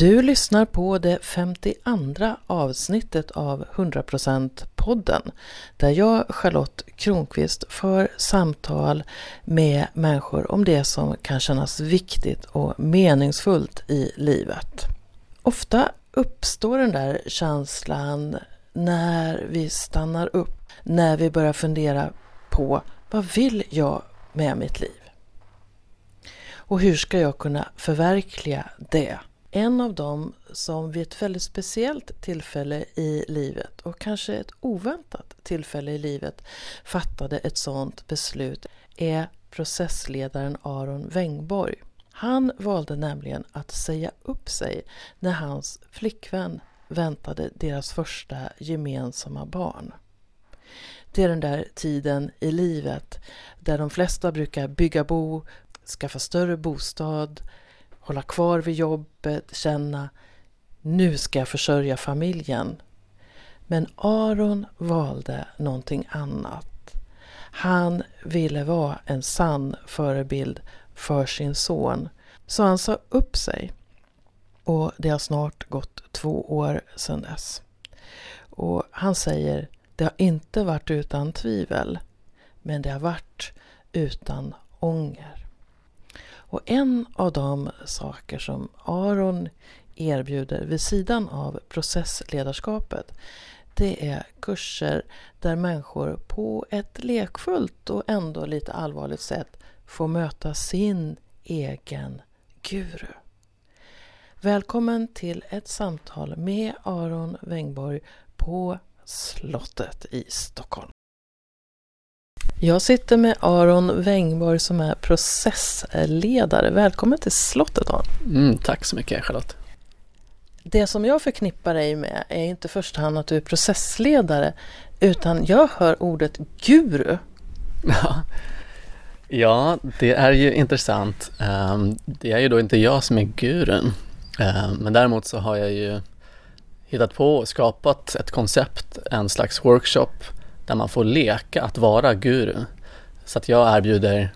Du lyssnar på det 52 avsnittet av 100% podden där jag, Charlotte Kronqvist, för samtal med människor om det som kan kännas viktigt och meningsfullt i livet. Ofta uppstår den där känslan när vi stannar upp, när vi börjar fundera på vad vill jag med mitt liv? Och hur ska jag kunna förverkliga det? En av dem som vid ett väldigt speciellt tillfälle i livet och kanske ett oväntat tillfälle i livet fattade ett sådant beslut är processledaren Aron Wängborg. Han valde nämligen att säga upp sig när hans flickvän väntade deras första gemensamma barn. Det är den där tiden i livet där de flesta brukar bygga bo, skaffa större bostad, hålla kvar vid jobbet, känna nu ska jag försörja familjen. Men Aron valde någonting annat. Han ville vara en sann förebild för sin son. Så han sa upp sig. Och det har snart gått två år sedan dess. Och han säger, det har inte varit utan tvivel, men det har varit utan ånger. Och en av de saker som Aron erbjuder vid sidan av processledarskapet det är kurser där människor på ett lekfullt och ändå lite allvarligt sätt får möta sin egen guru. Välkommen till ett samtal med Aron Wängborg på slottet i Stockholm. Jag sitter med Aron Wängborg som är processledare. Välkommen till slottet Aron. Mm, tack så mycket Charlotte. Det som jag förknippar dig med är inte i första hand att du är processledare utan jag hör ordet guru. Ja, det är ju intressant. Ehm, det är ju då inte jag som är gurun. Ehm, men däremot så har jag ju hittat på och skapat ett koncept, en slags workshop där man får leka att vara guru. Så att jag erbjuder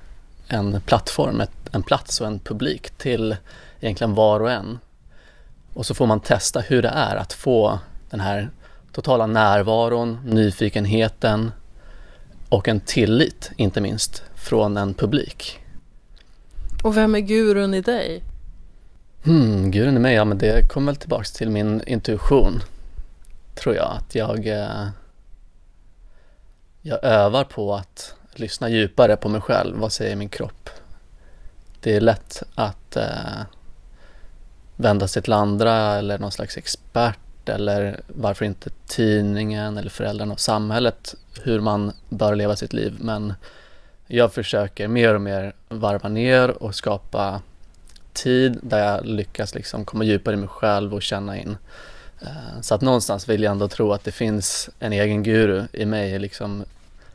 en plattform, en plats och en publik till egentligen var och en. Och så får man testa hur det är att få den här totala närvaron, nyfikenheten och en tillit, inte minst, från en publik. Och vem är gurun i dig? Hmm, gurun i mig, ja men det kommer väl tillbaks till min intuition. Tror jag, att jag eh, jag övar på att lyssna djupare på mig själv. Vad säger min kropp? Det är lätt att eh, vända sig till andra eller någon slags expert eller varför inte tidningen eller föräldrarna och samhället hur man bör leva sitt liv. Men jag försöker mer och mer varva ner och skapa tid där jag lyckas liksom komma djupare i mig själv och känna in. Eh, så att någonstans vill jag ändå tro att det finns en egen guru i mig liksom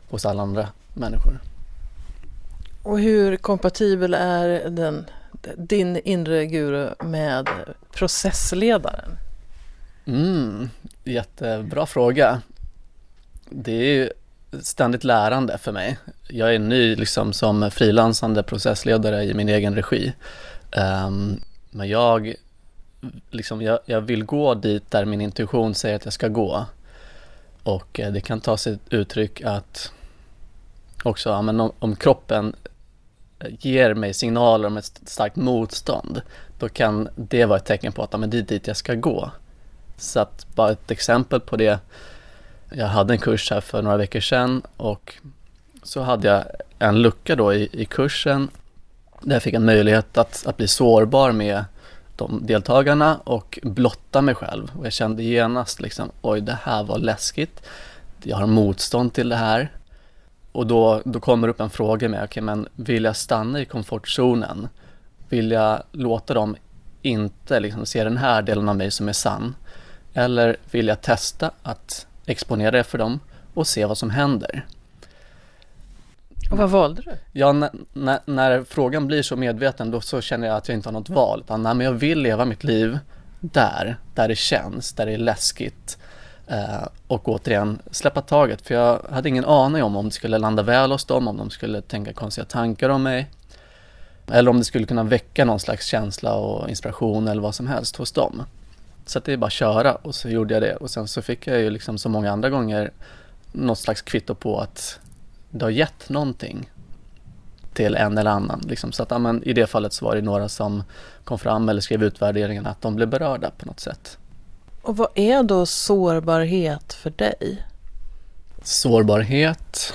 hos alla andra människor. Och hur kompatibel är den, din inre guru med processledaren? Mm, jättebra fråga. Det är ju ständigt lärande för mig. Jag är ny liksom som frilansande processledare i min egen regi. Um, men jag, liksom, jag, jag vill gå dit där min intuition säger att jag ska gå. Och eh, det kan ta sig uttryck att också, ja, men om, om kroppen eh, ger mig signaler om ett starkt motstånd, då kan det vara ett tecken på att ja, men det är dit jag ska gå. Så att bara ett exempel på det. Jag hade en kurs här för några veckor sedan och så hade jag en lucka då i, i kursen där jag fick en möjlighet att, att bli sårbar med de deltagarna och blotta mig själv. Och jag kände genast liksom, oj det här var läskigt. Jag har motstånd till det här. Och då, då kommer upp en fråga med, okej okay, men vill jag stanna i komfortzonen? Vill jag låta dem inte liksom se den här delen av mig som är sann? Eller vill jag testa att exponera det för dem och se vad som händer? Och vad valde du? Ja, när, när, när, frågan blir så medveten då så känner jag att jag inte har något val. Utan nej, men jag vill leva mitt liv där, där det känns, där det är läskigt. Eh, och återigen släppa taget för jag hade ingen aning om om det skulle landa väl hos dem, om de skulle tänka konstiga tankar om mig. Eller om det skulle kunna väcka någon slags känsla och inspiration eller vad som helst hos dem. Så det är bara att köra och så gjorde jag det och sen så fick jag ju liksom så många andra gånger något slags kvitto på att det har gett någonting till en eller annan. Liksom. Så att ja, men, i det fallet så var det några som kom fram eller skrev utvärderingen att de blev berörda på något sätt. Och vad är då sårbarhet för dig? Sårbarhet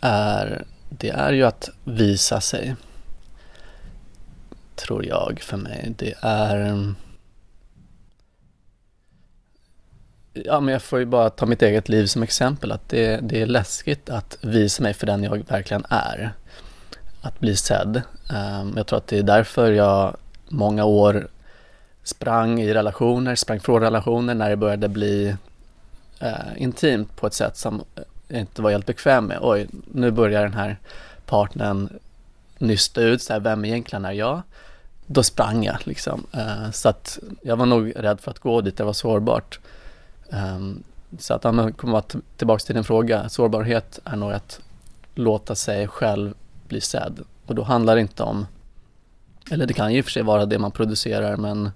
är, det är ju att visa sig. Tror jag för mig. Det är Ja, men jag får ju bara ta mitt eget liv som exempel. Att det, det är läskigt att visa mig för den jag verkligen är. Att bli sedd. Um, jag tror att det är därför jag många år sprang i relationer, sprang från relationer när det började bli uh, intimt på ett sätt som jag inte var helt bekväm med. Oj, nu börjar den här partnern nysta ut, så här, vem egentligen är jag? Då sprang jag liksom. Uh, så att jag var nog rädd för att gå dit det var sårbart. Um, så att man kommer tillbaka till din fråga, sårbarhet är nog att låta sig själv bli sedd. Och då handlar det inte om, eller det kan ju i och för sig vara det man producerar men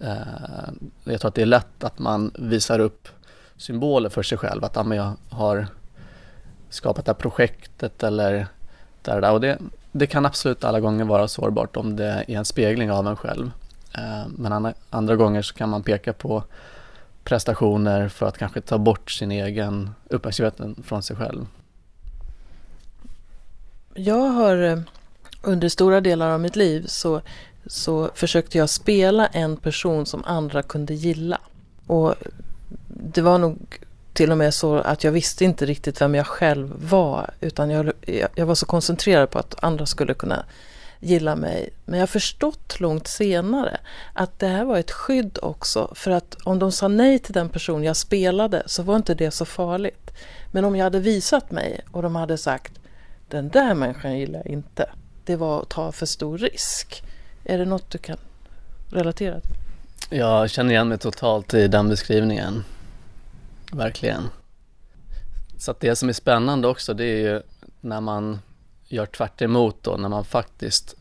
uh, jag tror att det är lätt att man visar upp symboler för sig själv. Att ah, jag har skapat det här projektet eller där, där. Och det, det kan absolut alla gånger vara sårbart om det är en spegling av en själv. Eh, men andra, andra gånger så kan man peka på prestationer för att kanske ta bort sin egen uppmärksamhet från sig själv? Jag har eh, under stora delar av mitt liv så, så försökte jag spela en person som andra kunde gilla. Och det var nog till och med så att jag visste inte riktigt vem jag själv var utan jag, jag var så koncentrerad på att andra skulle kunna gillar mig. Men jag har förstått långt senare att det här var ett skydd också. För att om de sa nej till den person jag spelade så var inte det så farligt. Men om jag hade visat mig och de hade sagt den där människan gillar jag inte. Det var att ta för stor risk. Är det något du kan relatera till? Jag känner igen mig totalt i den beskrivningen. Verkligen. Så att det som är spännande också det är ju när man gör tvärt då, när man faktiskt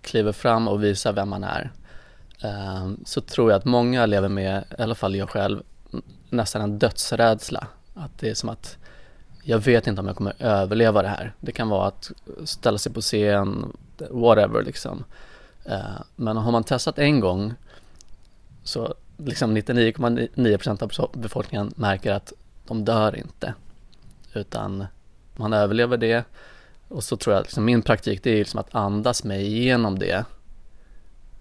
kliver fram och visar vem man är, eh, så tror jag att många lever med, i alla fall jag själv, nästan en dödsrädsla. Att det är som att jag vet inte om jag kommer överleva det här. Det kan vara att ställa sig på scen, whatever liksom. Eh, men har man testat en gång så liksom 99,9% av befolkningen märker att de dör inte. Utan man överlever det och så tror jag att liksom min praktik det är liksom att andas mig igenom det.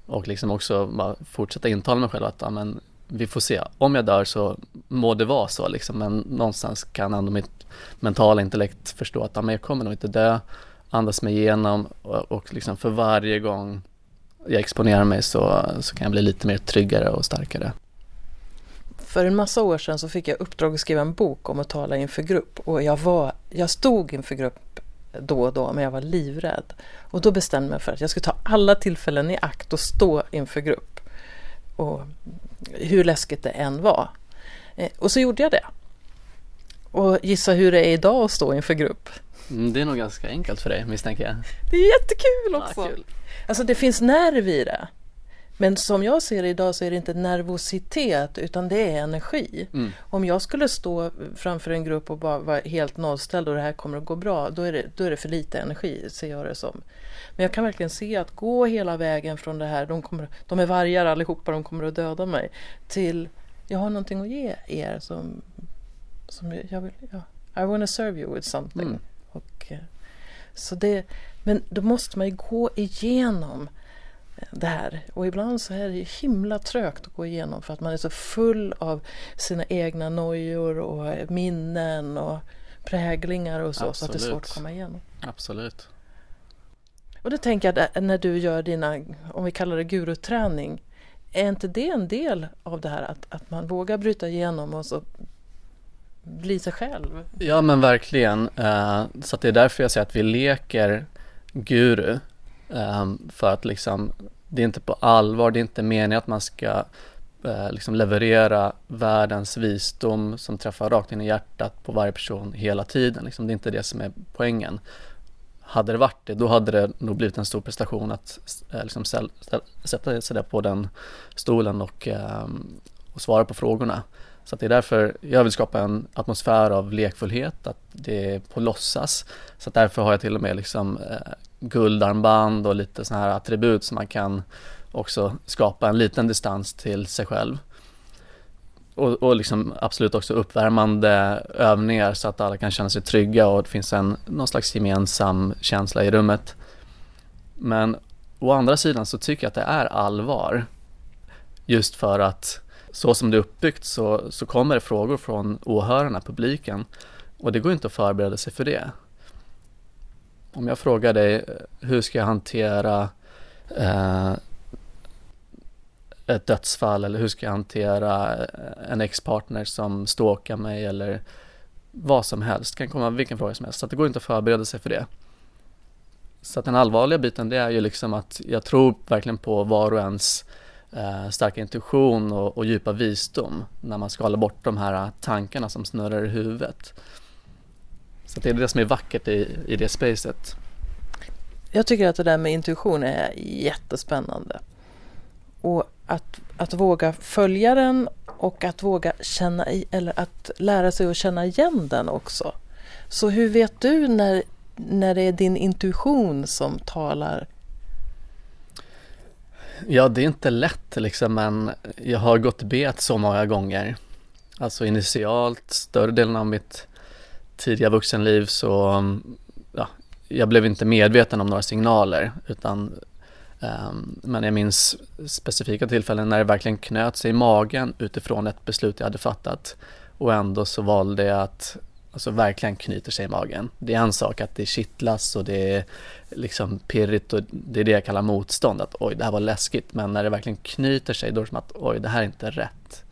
Och liksom också bara fortsätta intala mig själv att ja, men, vi får se. Om jag dör så må det vara så liksom. Men någonstans kan ändå mitt mentala intellekt förstå att ja, men jag kommer nog inte dö. Andas mig igenom och, och liksom för varje gång jag exponerar mig så, så kan jag bli lite mer tryggare och starkare. För en massa år sedan så fick jag uppdrag att skriva en bok om att tala inför grupp och jag, var, jag stod inför grupp då och då, men jag var livrädd. Och då bestämde jag mig för att jag skulle ta alla tillfällen i akt och stå inför grupp. Och hur läskigt det än var. Eh, och så gjorde jag det. Och gissa hur det är idag att stå inför grupp. Mm, det är nog ganska enkelt för dig misstänker jag. Det är jättekul också! Ja, alltså det finns nerv i det. Men som jag ser det idag så är det inte nervositet utan det är energi. Mm. Om jag skulle stå framför en grupp och bara vara helt nollställd och det här kommer att gå bra, då är det, då är det för lite energi, ser jag det som. Men jag kan verkligen se att gå hela vägen från det här, de, kommer, de är vargar allihopa, de kommer att döda mig, till jag har någonting att ge er som, som jag vill, ja, I wanna serve you with something. Mm. Och, eh, så det, men då måste man ju gå igenom det här. Och ibland så är det himla trögt att gå igenom för att man är så full av sina egna nojor och minnen och präglingar och så, Absolut. så att det är svårt att komma igenom. Absolut. Och då tänker jag när du gör dina, om vi kallar det guruträning, är inte det en del av det här att, att man vågar bryta igenom och så bli sig själv? Ja men verkligen. Uh, så det är därför jag säger att vi leker guru. Um, för att liksom, det är inte på allvar, det är inte meningen att man ska uh, liksom leverera världens visdom som träffar rakt in i hjärtat på varje person hela tiden. Liksom, det är inte det som är poängen. hade det varit det, då hade det nog blivit en stor prestation att uh, liksom sätta sig där på den stolen och, uh, och svara på frågorna. Så det är därför jag vill skapa en atmosfär av lekfullhet, att det är på låtsas. Så därför har jag till och med liksom eh, guldarmband och lite sådana här attribut som man kan också skapa en liten distans till sig själv. Och, och liksom absolut också uppvärmande övningar så att alla kan känna sig trygga och det finns en, någon slags gemensam känsla i rummet. Men å andra sidan så tycker jag att det är allvar. Just för att så som det är uppbyggt så, så kommer det frågor från åhörarna, publiken. Och det går inte att förbereda sig för det. Om jag frågar dig, eh, hur ska jag hantera eh, ett dödsfall eller hur ska jag hantera eh, en ex-partner som stalkar mig eller vad som helst, det kan komma vilken fråga som helst. Så det går inte att förbereda sig för det. Så att den allvarliga biten det är ju liksom att jag tror verkligen på var och ens eh, starka intuition och, och djupa visdom när man skalar bort de här tankarna som snurrar i huvudet. Så det är det som är vackert i, i det spacet. Jag tycker att det där med intuition är jättespännande. Och att, att våga följa den och att våga känna i, eller att lära sig att känna igen den också. Så hur vet du när, när det är din intuition som talar? Ja, det är inte lätt liksom, men jag har gått bet så många gånger. Alltså initialt, större delen av mitt tidiga vuxenliv så, ja, jag blev inte medveten om några signaler utan um, men jag minns specifika tillfällen när det verkligen knöt sig i magen utifrån ett beslut jag hade fattat och ändå så valde jag att alltså verkligen knyter sig i magen. Det är en sak att det kittlas och det är liksom pirrigt och det är det jag kallar motstånd, att oj det här var läskigt, men när det verkligen knyter sig då är det som att oj det här är inte rätt.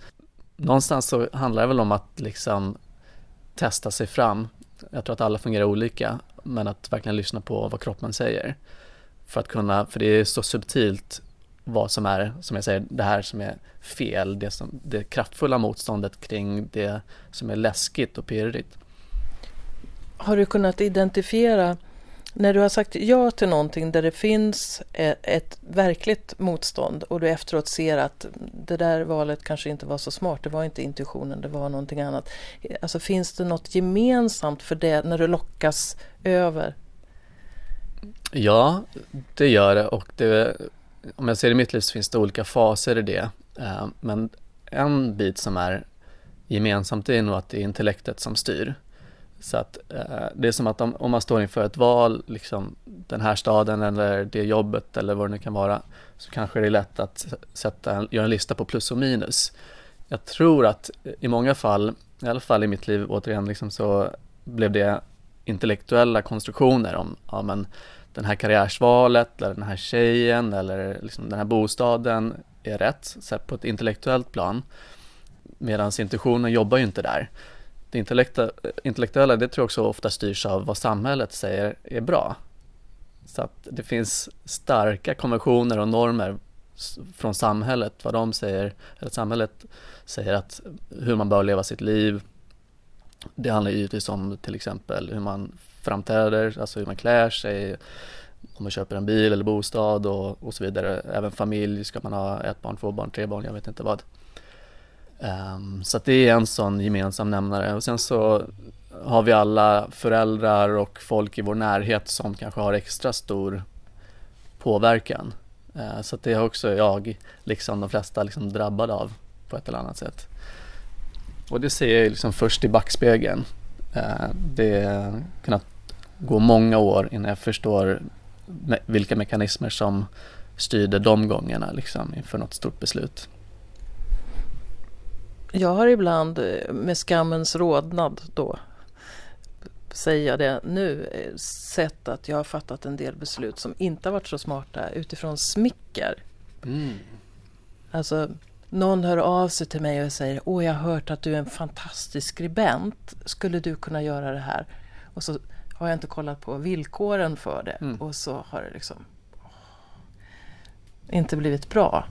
Någonstans så handlar det väl om att liksom testa sig fram. Jag tror att alla fungerar olika, men att verkligen lyssna på vad kroppen säger. För att kunna, för det är så subtilt vad som är, som jag säger, det här som är fel, det, som, det kraftfulla motståndet kring det som är läskigt och pirrigt. Har du kunnat identifiera när du har sagt ja till någonting där det finns e, ett verkligt motstånd och du efteråt ser att det där valet kanske inte var så smart, det var inte intuitionen, det var någonting annat. Alltså finns det något gemensamt för det när du lockas över? Ja, det gör det och det, om jag ser i mitt liv så finns det olika faser i det. Eh, men en bit som är gemensamt är nog att det är intellektet som styr. Så att eh, det är som att om, om, man står inför ett val, liksom den här staden eller det jobbet eller vad det nu kan vara, så kanske det är lätt att sätta en, göra en lista på plus och minus. Jag tror att i många fall, i alla fall i mitt liv återigen, liksom så blev det intellektuella konstruktioner om, ja men den här karriärsvalet eller den här tjejen eller liksom den här bostaden är rätt, så på ett intellektuellt plan. Medan intuitionen jobbar ju inte där det intellektuella, det tror jag också ofta styrs av vad samhället säger är bra. Så att det finns starka konventioner och normer från samhället, vad de säger, eller samhället säger att hur man bör leva sitt liv. Det handlar givetvis om till exempel hur man framträder, alltså hur man klär sig, om man köper en bil eller bostad och, och så vidare. Även familj, ska man ha ett barn, två barn, tre barn, jag vet inte vad. Um, så det är en sån gemensam nämnare och sen så har vi alla föräldrar och folk i vår närhet som kanske har extra stor påverkan. Uh, så det har också jag, liksom de flesta, liksom drabbad av på ett eller annat sätt. Och det ser jag liksom först i backspegeln. Uh, det har kunnat gå många år innan jag förstår me vilka mekanismer som styrde de gångerna liksom inför något stort beslut. Jag har ibland eh, med skammens rodnad då, säger jag det nu, eh, sett att jag har fattat en del beslut som inte har varit så smarta utifrån smicker. Mm. Alltså, någon hör av sig till mig och säger Åh, jag har hört att du är en fantastisk skribent. Skulle du kunna göra det här? Och så har jag inte kollat på villkoren för det mm. och så har det liksom åh, inte blivit bra.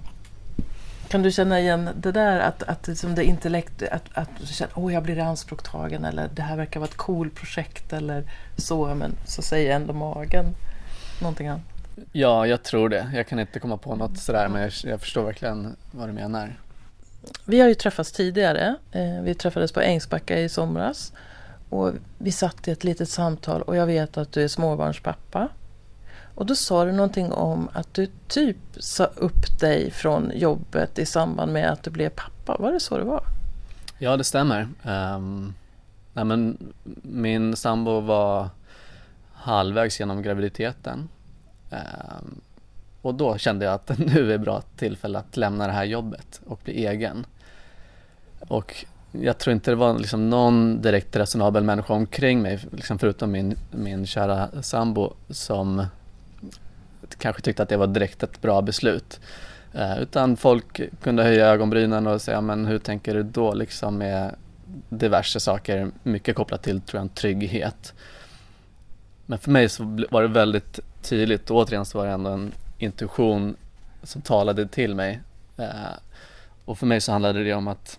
Kan du känna igen det där att, att liksom det intellekt, att, att du känner åh jag blir anspråktagen eller det här verkar vara ett cool projekt eller så men så säger ändå magen någonting annat? Ja, jag tror det. Jag kan inte komma på något sådär men jag, jag förstår verkligen vad du menar. Vi har ju träffats tidigare. Eh, vi träffades på Ängsbacka i somras. Och vi satt i ett litet samtal och jag vet att du är småbarnspappa. Och då sa du någonting om att du typ sa upp dig från jobbet i samband med att du blev pappa. Var det så det var? Ja, det stämmer. Um, nej, men min sambo var halvvägs genom graviditeten. Um, och då kände jag att nu är bra tillfälle att lämna det här jobbet och bli egen. Och jag tror inte det var liksom någon direkt resonabel människa omkring mig, liksom förutom min, min kära sambo, som kanske tyckte att det var direkt ett bra beslut. Eh, utan folk kunde höja ögonbrynen och säga, men hur tänker du då liksom med diverse saker, mycket kopplat till tror jag en trygghet. Men för mig så var det väldigt tydligt, och återigen så var det ändå en intuition som talade till mig. Eh, och för mig så handlade det om att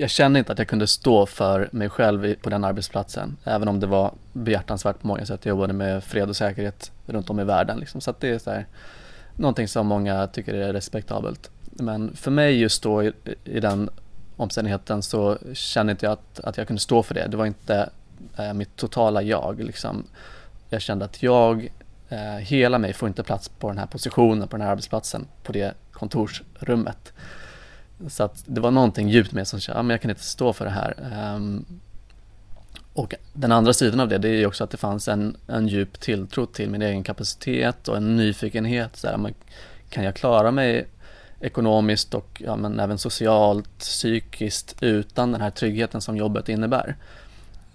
jag kände inte att jag kunde stå för mig själv på den arbetsplatsen. Även om det var behjärtansvärt på många sätt. Jag jobbade med fred och säkerhet runt om i världen. Liksom. Så att det är så här, någonting som många tycker är respektabelt. Men för mig just då i, i den omständigheten så kände inte jag att, att jag kunde stå för det. Det var inte eh, mitt totala jag. Liksom. Jag kände att jag, eh, hela mig får inte plats på den här positionen, på den här arbetsplatsen, på det kontorsrummet. Så att det var någonting djupt med som kände, ja, men jag kan inte stå för det här. Um, och den andra sidan av det, det är också att det fanns en, en djup tilltro till min egen kapacitet och en nyfikenhet. Så här, ah, kan jag klara mig ekonomiskt och ja, men även socialt, psykiskt utan den här tryggheten som jobbet innebär?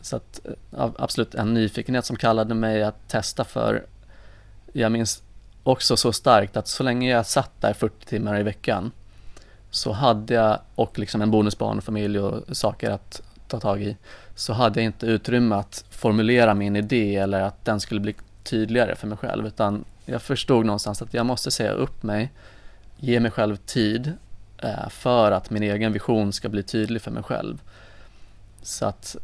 Så att eh, absolut en nyfikenhet som kallade mig att testa för, jag minns också så starkt att så länge jag satt där 40 timmar i veckan så hade jag, och liksom en bonusbarnfamilj och saker att ta tag i, så hade jag inte utrymme att formulera min idé eller att den skulle bli tydligare för mig själv utan jag förstod någonstans att jag måste säga upp mig, ge mig själv tid eh, för att min egen vision ska bli tydlig för mig själv. Så att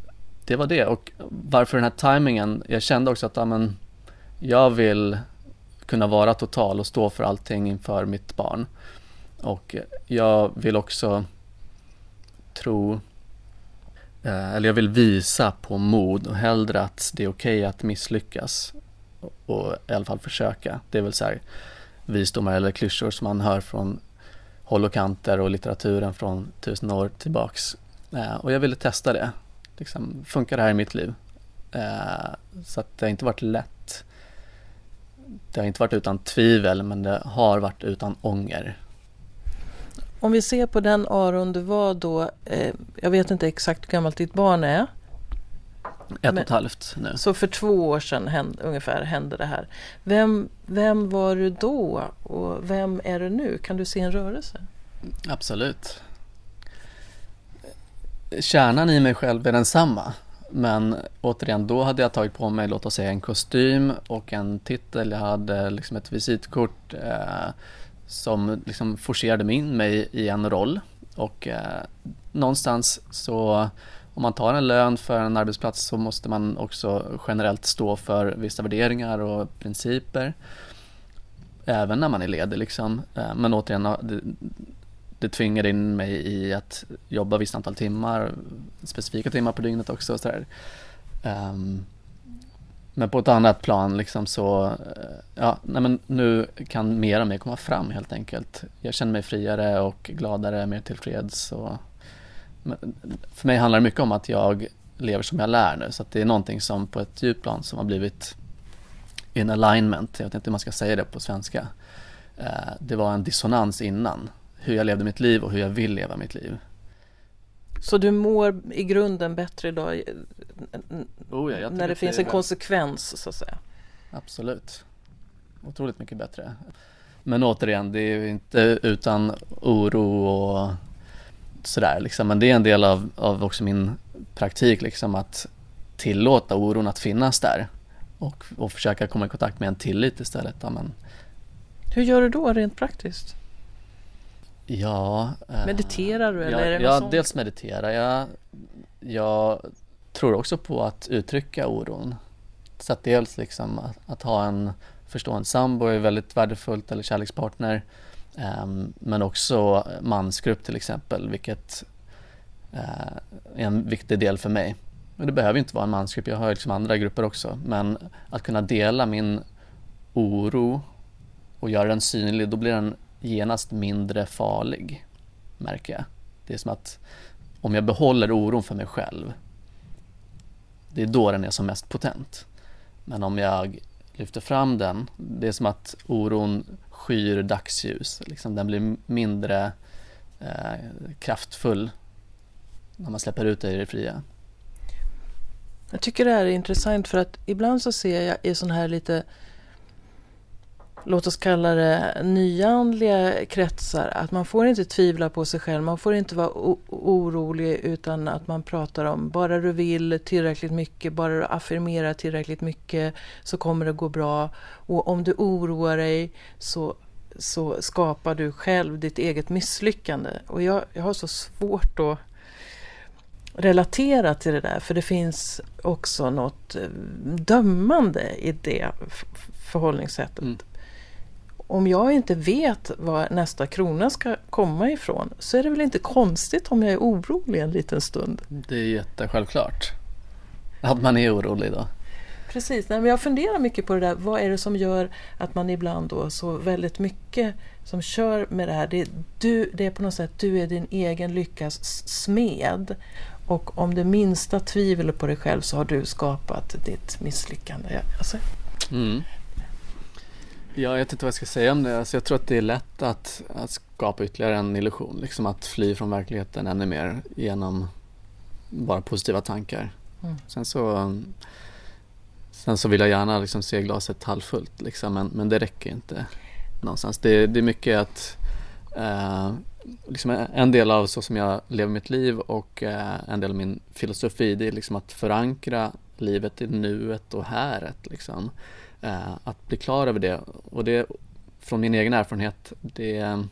det var det och varför den här timingen, jag kände också att amen, jag vill kunna vara total och stå för allting inför mitt barn. Och jag vill också tro, eh, eller jag vill visa på mod och hellre att det är okej okay att misslyckas och i alla fall försöka. Det är väl så här visdomar eller klyschor som man hör från håll och kanter och litteraturen från tusen år tillbaks. Eh, och jag ville testa det. Liksom, funkar det här i mitt liv? Eh, så att det har inte varit lätt. Det har inte varit utan tvivel men det har varit utan ånger. Om vi ser på den Aron du var då, eh, jag vet inte exakt hur gammalt ditt barn är. Ett och ett halvt nu. Så för två år sedan hände, ungefär hände det här. Vem, vem var du då och vem är du nu? Kan du se en rörelse? Absolut. Kärnan i mig själv är densamma. Men återigen, då hade jag tagit på mig, låt oss säga en kostym och en titel. Jag hade liksom ett visitkort. Eh, som liksom forcerade in mig i en roll och eh, någonstans så om man tar en lön för en arbetsplats så måste man också generellt stå för vissa värderingar och principer. Även när man är ledig liksom. Eh, men återigen, det, det tvingade in mig i att jobba visst antal timmar, specifika timmar på dygnet också. Så um, ehm, men på ett annat plan liksom så, eh, ja, nej men nu kan mer och mer komma fram helt enkelt. Jag känner mig friare och gladare, mer tillfreds. Och, för mig handlar det mycket om att jag lever som jag lär nu, så att det är någonting som på ett djupt plan som har blivit in alignment, jag vet inte hur man ska säga det på svenska. Eh, det var en dissonans innan, hur jag levde mitt liv och hur jag vill leva mitt liv. Så du mår i grunden bättre idag oh ja, när det finns det en konsekvens så att säga? Absolut. Otroligt mycket bättre. Men återigen, det är inte utan oro och sådär liksom. Men det är en del av, av också min praktik liksom att tillåta oron att finnas där och, och försöka komma i kontakt med en tillit istället. Ja, men Hur gör du då rent praktiskt? Ja. Eh, mediterar du eller ja, är det Ja, dels mediterar jag. Jag tror också på att uttrycka oron. Så att dels liksom att, att ha en förstående sambo är väldigt värdefullt eller kärlekspartner. Um, men också mansgrupp till exempel, vilket uh, är en viktig del för mig. Men det behöver inte vara en mansgrupp, jag har liksom andra grupper också. Men att kunna dela min oro och göra den synlig, då blir den genast mindre farlig, märker jag. Det är som att om jag behåller oron för mig själv, det är då den är som mest potent. Men om jag lyfter fram den, det är som att oron skyr dagsljus. Liksom den blir mindre eh, kraftfull när man släpper ut det i det fria. Jag tycker det här är intressant för att ibland så ser jag i sån här lite låt oss kalla det nyandliga kretsar, att man får inte tvivla på sig själv, man får inte vara orolig utan att man pratar om bara du vill tillräckligt mycket, bara du affirmerar tillräckligt mycket så kommer det gå bra. Och om du oroar dig så, så skapar du själv ditt eget misslyckande. Och jag, jag har så svårt att relatera till det där, för det finns också något eh, dömande i det förhållningssättet. Mm om jag inte vet var nästa krona ska komma ifrån så är det väl inte konstigt om jag är orolig en liten stund. Det är jättesjälvklart att man är orolig då. Precis, Nej, men jag funderar mycket på det där. Vad är det som gör att man ibland då så väldigt mycket som kör med det här. Det är, du, det är på något sätt, du är din egen lyckas smed. Och om det minsta tvivel på dig själv så har du skapat ditt misslyckande. Alltså. Mm. Ja, jag vet inte vad jag ska säga om det. Alltså, jag tror att det är lätt att, att skapa ytterligare en illusion. Liksom att fly från verkligheten ännu mer genom bara positiva tankar. Mm. Sen så Sen så vill jag gärna liksom se glaset halvfullt liksom, men, men det räcker inte någonstans. Det, det är mycket att eh, liksom en del av så som jag lever mitt liv och eh, en del av min filosofi det är liksom att förankra livet i nuet och häret. Liksom. Eh, att bli klar över det och det från min egen erfarenhet det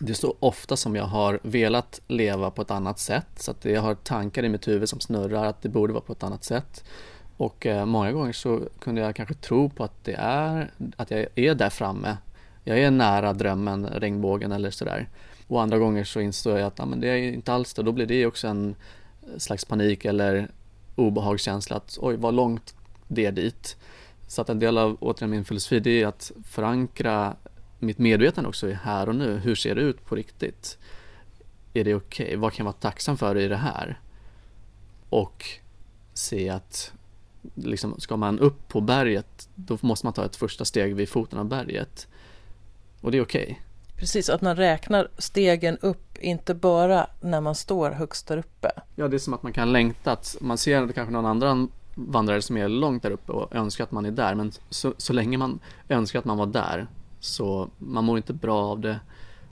det är så ofta som jag har velat leva på ett annat sätt så att jag har tankar i mitt huvud som snurrar att det borde vara på ett annat sätt. Och eh, många gånger så kunde jag kanske tro på att det är, att jag är där framme. Jag är nära drömmen, regnbågen eller sådär. Och andra gånger så insåg jag att ah, men det är inte alls det. Då blir det också en slags panik eller obehagskänsla att oj vad långt det dit. Så att en del av återigen min filosofi det är att förankra mitt medvetande också i här och nu. Hur ser det ut på riktigt? Är det okej? Okay? Vad kan jag vara tacksam för i det här? Och se att liksom, ska man upp på berget då måste man ta ett första steg vid foten av berget. Och det är okej. Okay. Precis, att man räknar stegen upp, inte bara när man står högst där uppe. Ja, det är som att man kan längta, att man ser kanske någon annan vandrare som är långt där uppe och önskar att man är där. Men så, så länge man önskar att man var där så man mår inte bra av det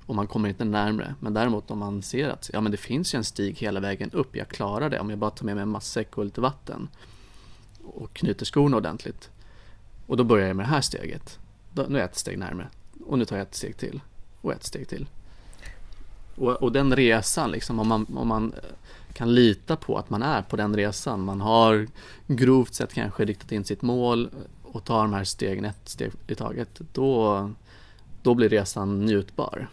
och man kommer inte närmre. Men däremot om man ser att ja, men det finns ju en stig hela vägen upp, jag klarar det om jag bara tar med mig en matsäck och lite vatten och knyter skorna ordentligt. Och då börjar jag med det här steget. Då, nu är jag ett steg närmre och nu tar jag ett steg till och ett steg till. Och, och den resan, liksom, om, man, om man kan lita på att man är på den resan. Man har grovt sett kanske riktat in sitt mål och tar de här stegen ett steg i taget. Då, då blir resan njutbar.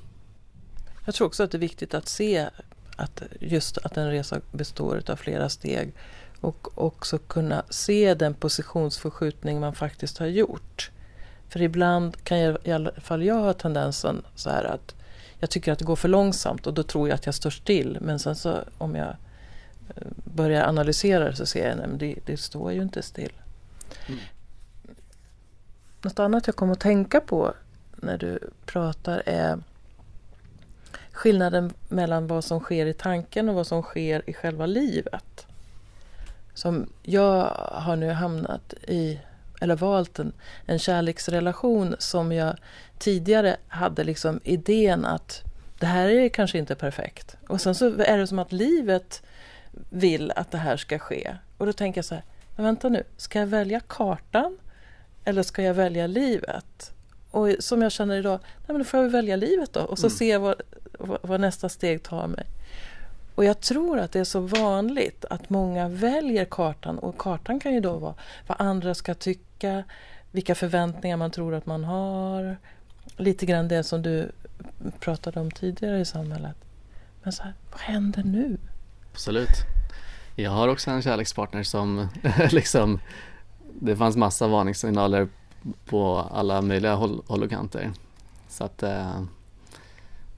Jag tror också att det är viktigt att se att just att en resa består av flera steg och också kunna se den positionsförskjutning man faktiskt har gjort. För ibland kan jag, i alla fall jag ha tendensen så här att jag tycker att det går för långsamt och då tror jag att jag står still. Men sen så om jag börjar analysera så ser jag att det, det står ju inte still. Mm. Något annat jag kommer att tänka på när du pratar är skillnaden mellan vad som sker i tanken och vad som sker i själva livet. Som jag har nu hamnat i, eller valt en, en kärleksrelation som jag tidigare hade liksom idén att det här är kanske inte perfekt. Och sen så är det som att livet vill att det här ska ske. Och då tänker jag så här, men vänta nu, ska jag välja kartan eller ska jag välja livet? och som jag känner idag, nej men då får jag väl välja livet då och så Mm. se vad, vad, vad nästa steg tar mig. Och jag tror att det är så vanligt att många väljer kartan och kartan kan ju då vara vad andra ska tycka, vilka förväntningar man tror att man har. Lite grann det som du pratade om tidigare i samhället. Men så här, vad händer nu? Absolut. Jag har också en kärlekspartner som liksom Det fanns massa varningssignaler på alla möjliga håll, håll och kanter. Så att eh,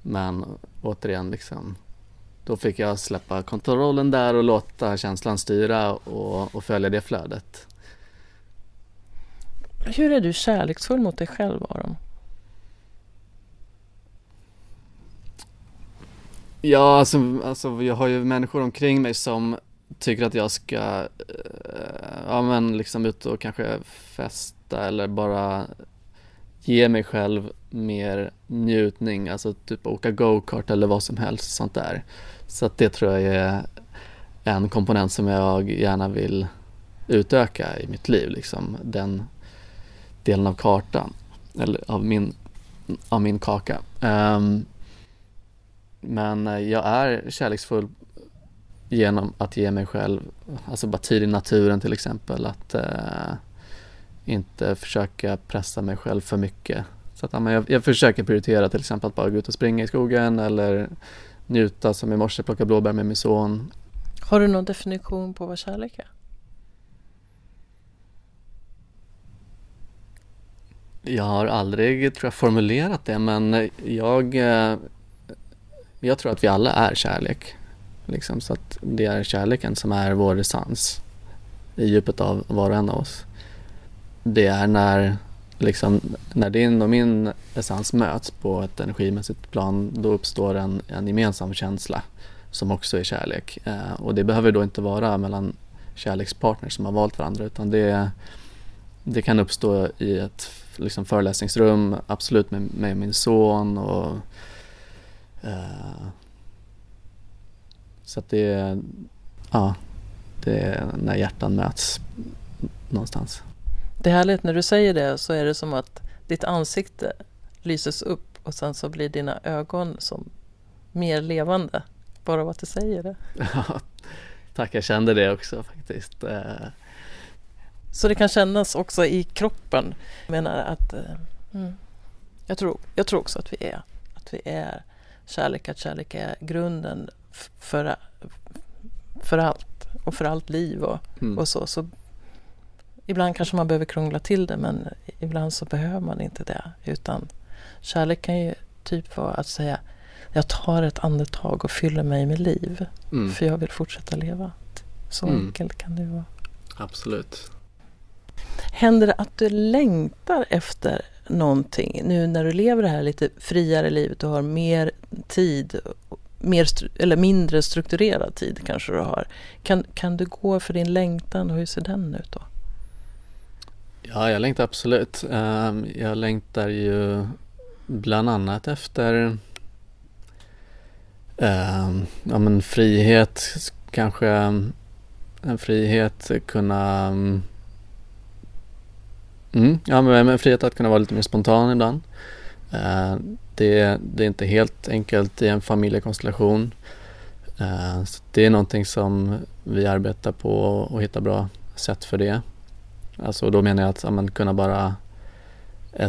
Men återigen liksom Då fick jag släppa kontrollen där och låta känslan styra och, och följa det flödet. Hur är du kärleksfull mot dig själv Aron? Ja, alltså, alltså jag har ju människor omkring mig som tycker att jag ska, eh, ja men liksom ut och kanske festa eller bara ge mig själv mer njutning, alltså typ åka go-kart eller vad som helst sånt där. Så att det tror jag är en komponent som jag gärna vill utöka i mitt liv, liksom den delen av kartan, eller av min, av min kaka. Um, men eh, jag är kärleksfull genom att ge mig själv, alltså bara tid i naturen till exempel, att eh, inte försöka pressa mig själv för mycket. Så att, ja, jag, jag försöker prioritera till exempel att bara gå ut och springa i skogen eller njuta som i morse, plocka blåbär med min son. Har du någon definition på vad kärlek är? Jag har aldrig, tror jag, formulerat det men jag, eh, jag tror att vi alla är kärlek. Liksom, så att det är kärleken som är vår essens i djupet av var och en av oss. Det är när, liksom, när din och min essens möts på ett energimässigt plan då uppstår en, en gemensam känsla som också är kärlek. Eh, och det behöver då inte vara mellan kärlekspartners som har valt varandra utan det, det kan uppstå i ett liksom, föreläsningsrum, absolut med, med min son och så att det är, ja, det är när hjärtan möts någonstans. Det är härligt när du säger det så är det som att ditt ansikte lyses upp och sen så blir dina ögon som mer levande bara av att du säger det. Tack, jag kände det också faktiskt. Eh, Så det kan kännas också i kroppen. Jag menar att eh, mm, jag, tror, jag tror också att vi är att vi är kärlek, att kärlek är grunden för, för allt och för allt liv och, mm. och så. så. Ibland kanske man behöver krångla till det men ibland så behöver man inte det. Utan kärlek kan ju typ vara att säga jag tar ett andetag och fyller mig med liv Mm, för jag vill fortsätta leva. Så Mm. enkelt kan det vara. absolut. Händer det att du längtar efter någonting nu när du lever det här lite friare livet och har mer tid, mer eller mindre strukturerad tid kanske du har. Kan, kan du gå för din längtan och hur ser den ut då? Ja, jag längtar absolut. Ehm, jag längtar ju bland annat efter ehm, ja, men frihet, kanske en frihet kunna ehm, mm, ja, men men frihet att kunna vara lite mer spontan ibland. Eh, det, det är inte helt enkelt i en familjekonstellation. Eh, så Det är någonting som vi arbetar på och hittar bra sätt för det. Alltså då menar jag att ja, men, kunna bara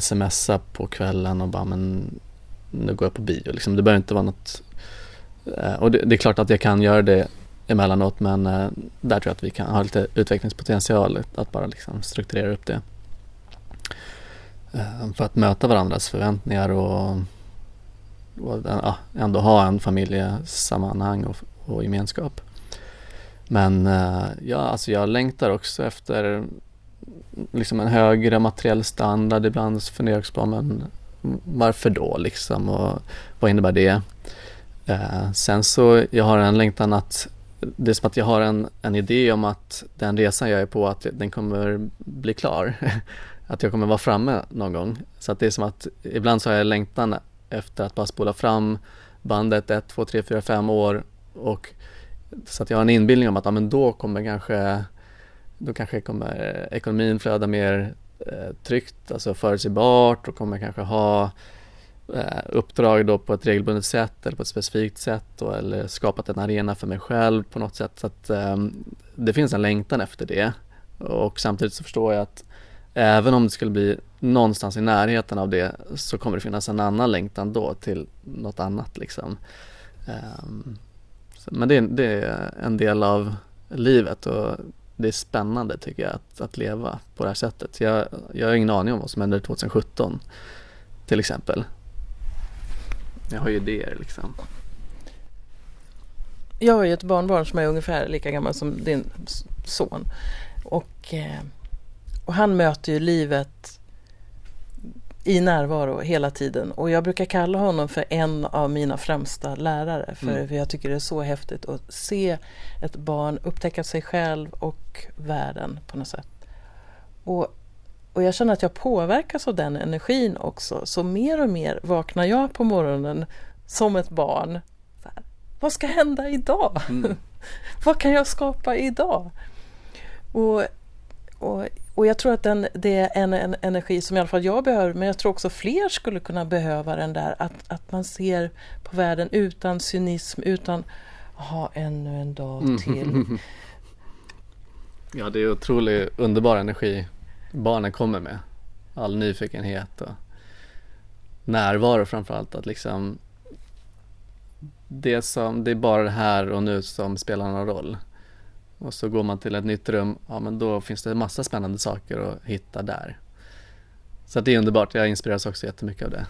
smsa på kvällen och bara men nu går jag på bio. Liksom, det behöver inte vara något eh, och det, det är klart att jag kan göra det emellanåt men där tror jag att vi kan ha lite utvecklingspotential att bara liksom strukturera upp det. Eh, för att möta varandras förväntningar och, och ja, ändå ha en familjesammanhang och, och gemenskap. Men eh, ja, alltså jag längtar också efter liksom en högre materiell standard. Ibland funderar jag också på men varför då liksom och vad innebär det? Eh, sen så jag har en längtan att det är som att jag har en, en idé om att den resan jag är på att den kommer bli klar. att jag kommer vara framme någon gång. Så att det är som att ibland så har jag längtan efter att bara spola fram bandet ett, två, tre, fyra, fem år och så att jag har en inbildning om att ja, men då kommer kanske då kanske kommer ekonomin flöda mer eh, tryggt, alltså förutsägbart och kommer kanske ha eh, uppdrag då på ett regelbundet sätt eller på ett specifikt sätt då, eller skapat en arena för mig själv på något sätt. Så att eh, det finns en längtan efter det och samtidigt så förstår jag att även om det skulle bli någonstans i närheten av det så kommer det finnas en annan längtan då till något annat liksom. Um, men det, det, är en del av livet och det är spännande tycker jag att, att leva på det här sättet. Jag, jag har ingen aning om vad som händer 2017 till exempel. Jag har ju idéer liksom. Jag har ju ett barnbarn som är ungefär lika gammal som din son. Och, eh, och han möter ju livet i närvaro hela tiden och jag brukar kalla honom för en av mina främsta lärare för, mm. jag tycker det är så häftigt att se ett barn upptäcka sig själv och världen på något sätt. Och, och jag känner att jag påverkas av den energin också så mer och mer vaknar jag på morgonen som ett barn. Här, Vad ska hända idag? Mm. Vad kan jag skapa idag? Och, och och jag tror att den, det är en, en, energi som i alla fall jag behöver, men jag tror också fler skulle kunna behöva den där, att, att man ser på världen utan cynism, utan ha ännu en dag mm. till. Ja, det är otroligt underbar energi barnen kommer med. All nyfikenhet och närvaro framförallt. Att liksom det, som, det är bara det här och nu som spelar någon roll. Och så går man till ett nytt rum, ja men då finns det en massa spännande saker att hitta där. Så det är underbart, jag inspireras också jättemycket av det.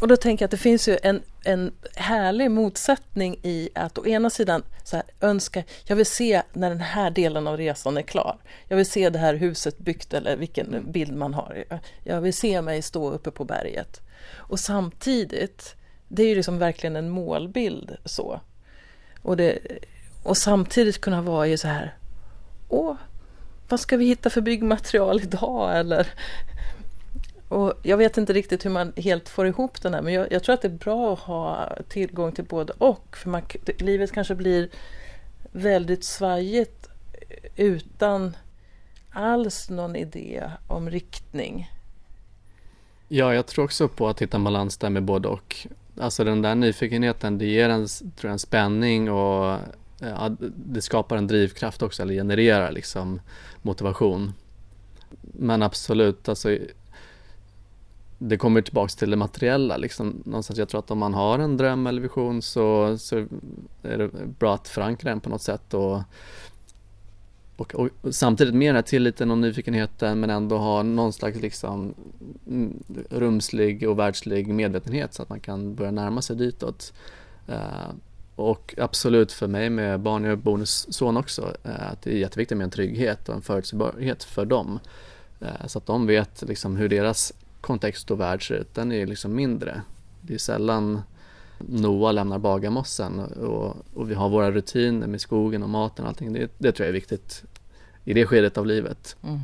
Och då tänker jag att det finns ju en, en härlig motsättning i att å ena sidan så här, önska, jag vill se när den här delen av resan är klar. Jag vill se det här huset byggt eller vilken bild man har. Jag vill se mig stå uppe på berget. Och samtidigt, det är ju liksom verkligen en målbild så. Och det, och samtidigt kunna vara i så här, åh, vad ska vi hitta för byggmaterial idag eller och jag vet inte riktigt hur man helt får ihop den här men jag, jag, tror att det är bra att ha tillgång till både och. För man, livet kanske blir väldigt svajigt utan alls någon idé om riktning. Ja, jag tror också på att hitta en balans där med både och. Alltså den där nyfikenheten, det ger en, tror jag, en spänning och det skapar en drivkraft också eller genererar liksom motivation. Men absolut, alltså det kommer tillbaks till det materiella liksom. Någonstans jag tror att om man har en dröm eller vision så, så är det bra att förankra den på något sätt och, och, och samtidigt med den här tilliten och nyfikenheten men ändå ha någon slags liksom rumslig och världslig medvetenhet så att man kan börja närma sig ditåt. Uh, och absolut för mig med barn, jag bonusson också, eh, att det är jätteviktigt med en trygghet och en förutsägbarhet för dem. Eh, så att de vet liksom hur deras kontext och värld ser ut, den är liksom mindre. Det är sällan Noah lämnar bagarmossen och, och, vi har våra rutiner med skogen och maten och allting. Det, det tror jag är viktigt i det skedet av livet. Mm.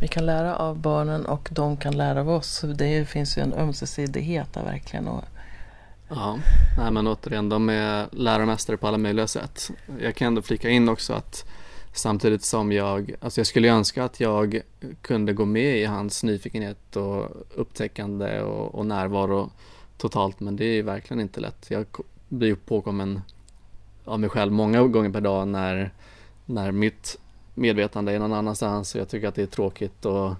Vi kan lära av barnen och de kan lära av oss. Det finns ju en ömsesidighet där verkligen. Och... Ja, nej men återigen, de är läromästare på alla möjliga sätt. Jag kan ändå flika in också att samtidigt som jag, alltså jag skulle önska att jag kunde gå med i hans nyfikenhet och upptäckande och, och närvaro totalt, men det är verkligen inte lätt. Jag blir påkommen av mig själv många gånger per dag när, när mitt medvetande är någon annanstans och jag tycker att det är tråkigt och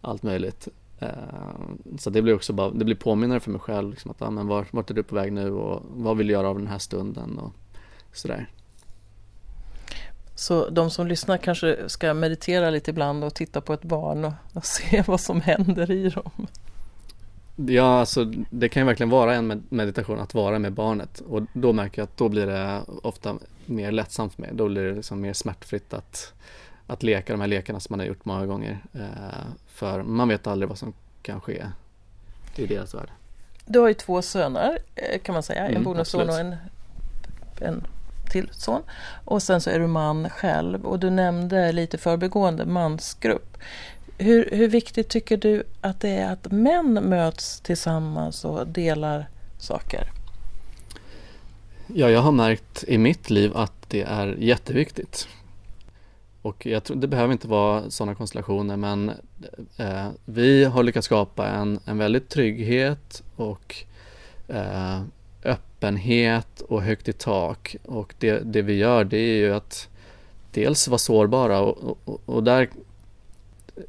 allt möjligt. Eh, så det blir också bara, det blir påminnare för mig själv, liksom att, ja, men vart, vart är du på väg nu och vad vill du göra av den här stunden och sådär. Så de som lyssnar kanske ska meditera lite ibland och titta på ett barn och, och se vad som händer i dem? Ja, alltså det kan ju verkligen vara en meditation att vara med barnet och då märker jag att då blir det ofta mer lättsamt för mig. Då blir det liksom mer smärtfritt att, att leka de här lekarna som man har gjort många gånger. Eh, för man vet aldrig vad som kan ske i deras värld. Du har ju två söner eh, kan man säga, en mm, bonusson och en, en till son. Och sen så är du man själv och du nämnde lite förbegående mansgrupp. Hur, hur viktigt tycker du att det är att män möts tillsammans och delar saker? Ja, jag har märkt i mitt liv att det är jätteviktigt. och jag tror, det behöver inte vara sådana konstellationer men eh, vi har lyckats skapa en, en väldigt trygghet och eh, öppenhet och högt i tak och det, det vi gör det är ju att dels vara sårbara och, och, och där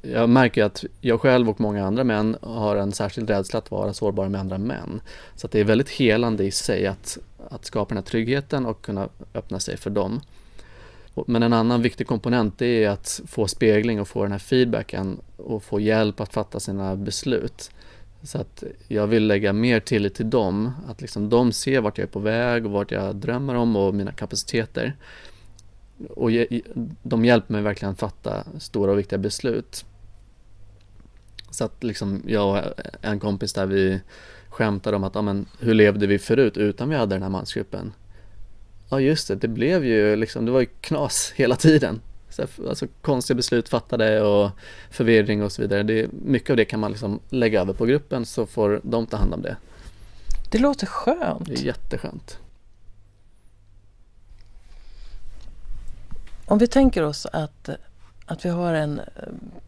jag märker att jag själv och många andra män har en särskild rädsla att vara sårbara med andra män. Så att det är väldigt helande i sig att, att skapa den här tryggheten och kunna öppna sig för dem. Men en annan viktig komponent är att få spegling och få den här feedbacken och få hjälp att fatta sina beslut. Så att jag vill lägga mer tillit till dem, att liksom de ser vart jag är på väg och vart jag drömmer om och mina kapaciteter. Och de hjälper mig verkligen att fatta stora och viktiga beslut. Så att liksom jag och en kompis där vi skämtade om att, ja men hur levde vi förut utan vi hade den här mansgruppen? Ja just det, det blev ju liksom, det var ju knas hela tiden. Så, alltså konstiga beslut fattade och förvirring och så vidare. Det, mycket av det kan man liksom lägga över på gruppen så får de ta hand om det. Det låter skönt. Det är jätteskönt. Om vi tänker oss att, att vi har en eh,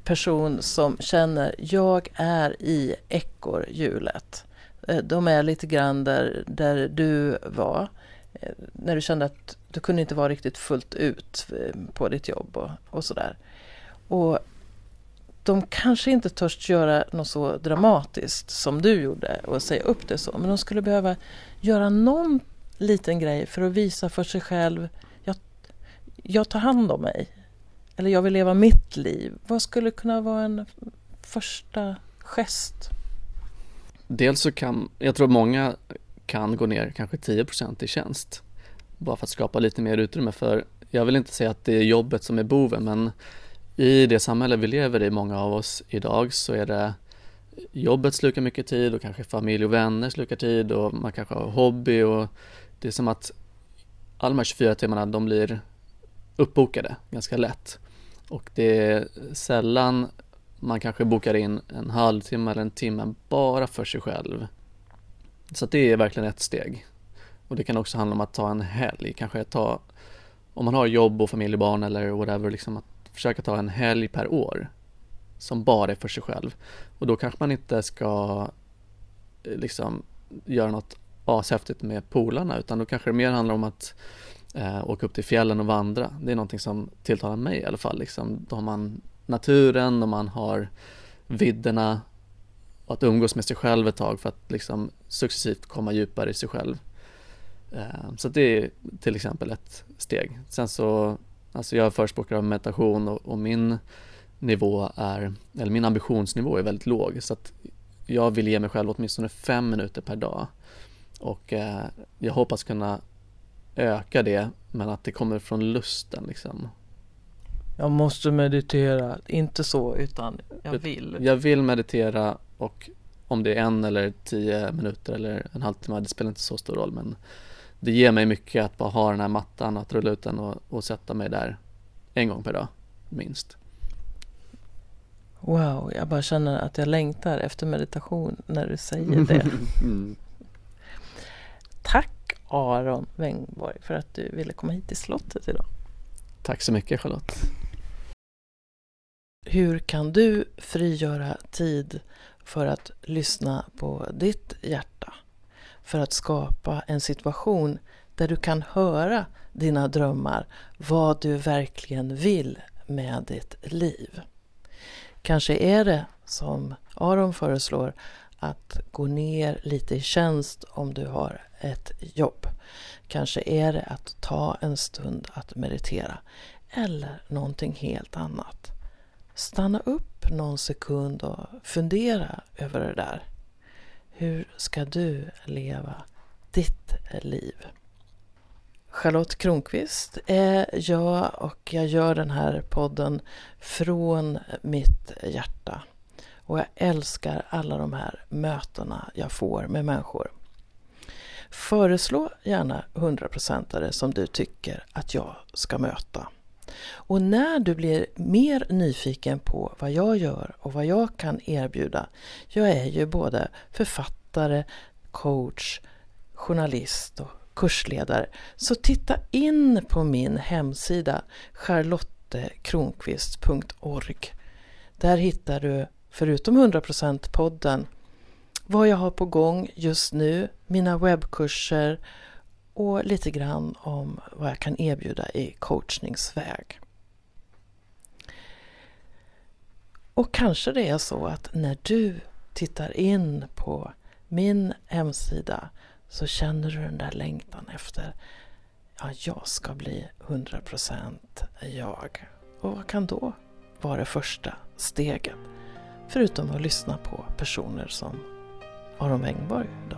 person som känner jag är i ekorrhjulet. Eh, de är lite grann där, där du var. Eh, när du kände att du kunde inte vara riktigt fullt ut på ditt jobb och, och sådär. Och de kanske inte törs göra något så dramatiskt som du gjorde och säga upp det så. Men de skulle behöva göra någon liten grej för att visa för sig själv jag, tar hand om mig. Eller jag vill leva mitt liv. Vad skulle kunna vara en första gest? Dels så kan, jag tror många kan gå ner kanske 10% i tjänst. Bara för att skapa lite mer utrymme för, jag vill inte säga att det är jobbet som är boven men i det samhälle vi lever i, många av oss idag, så är det jobbet slukar mycket tid och kanske familj och vänner slukar tid och man kanske har hobby och det är som att alla de här 24 timmarna de blir uppbokade ganska lätt. Och det är sällan man kanske bokar in en halvtimme eller en timme bara för sig själv så det är verkligen ett steg. Och det kan också handla om att ta en helg, kanske ta, om man har jobb och familj och barn eller whatever, liksom att försöka ta en helg per år som bara är för sig själv. Och då kanske man inte ska eh, liksom göra något ashäftigt med polarna utan då kanske det mer handlar om att eh, åka upp till fjällen och vandra. Det är någonting som tilltalar mig i alla fall. Liksom. Då har man naturen och man har vidderna och att umgås med sig själv ett tag för att liksom successivt komma djupare i sig själv. Eh, så det är till exempel ett steg. Sen så, alltså jag förespråkar meditation och, och min nivå är, eller min ambitionsnivå är väldigt låg så att jag vill ge mig själv åtminstone fem minuter per dag och eh, jag hoppas kunna öka det men att det kommer från lusten liksom. Jag måste meditera, inte så utan jag vill. Jag vill meditera och om det är en eller tio minuter eller en halvtimme, det spelar inte så stor roll men det ger mig mycket att bara ha den här mattan, att rulla ut den och, och sätta mig där en gång per dag, minst. Wow, jag bara känner att jag längtar efter meditation när du säger det. mm. Tack Aron Wängborg för att du ville komma hit till slottet idag. Tack så mycket Charlotte. Hur kan du frigöra tid för att lyssna på ditt hjärta? För att skapa en situation där du kan höra dina drömmar, vad du verkligen vill med ditt liv. Kanske är det som Aron föreslår att gå ner lite i tjänst om du har ett jobb. Kanske är det att ta en stund att meditera eller någonting helt annat stanna upp någon sekund och fundera över det där. Hur ska du leva ditt liv? Charlotte Kronqvist är jag och jag gör den här podden från mitt hjärta. Och jag älskar alla de här mötena jag får med människor. Föreslå gärna hundraprocentare som du tycker att jag ska möta. Och när du blir mer nyfiken på vad jag gör och vad jag kan erbjuda, jag är ju både författare, coach, journalist och kursledare, så titta in på min hemsida charlottekronqvist.org. Där hittar du, förutom 100% podden, vad jag har på gång just nu, mina webbkurser och lite grann om vad jag kan erbjuda i coachningsväg. Och kanske det är så att när du tittar in på min hemsida så känner du den där längtan efter ja, jag ska bli 100% jag. Och vad kan då vara det första steget? Förutom att lyssna på personer som Aron Wängborg då.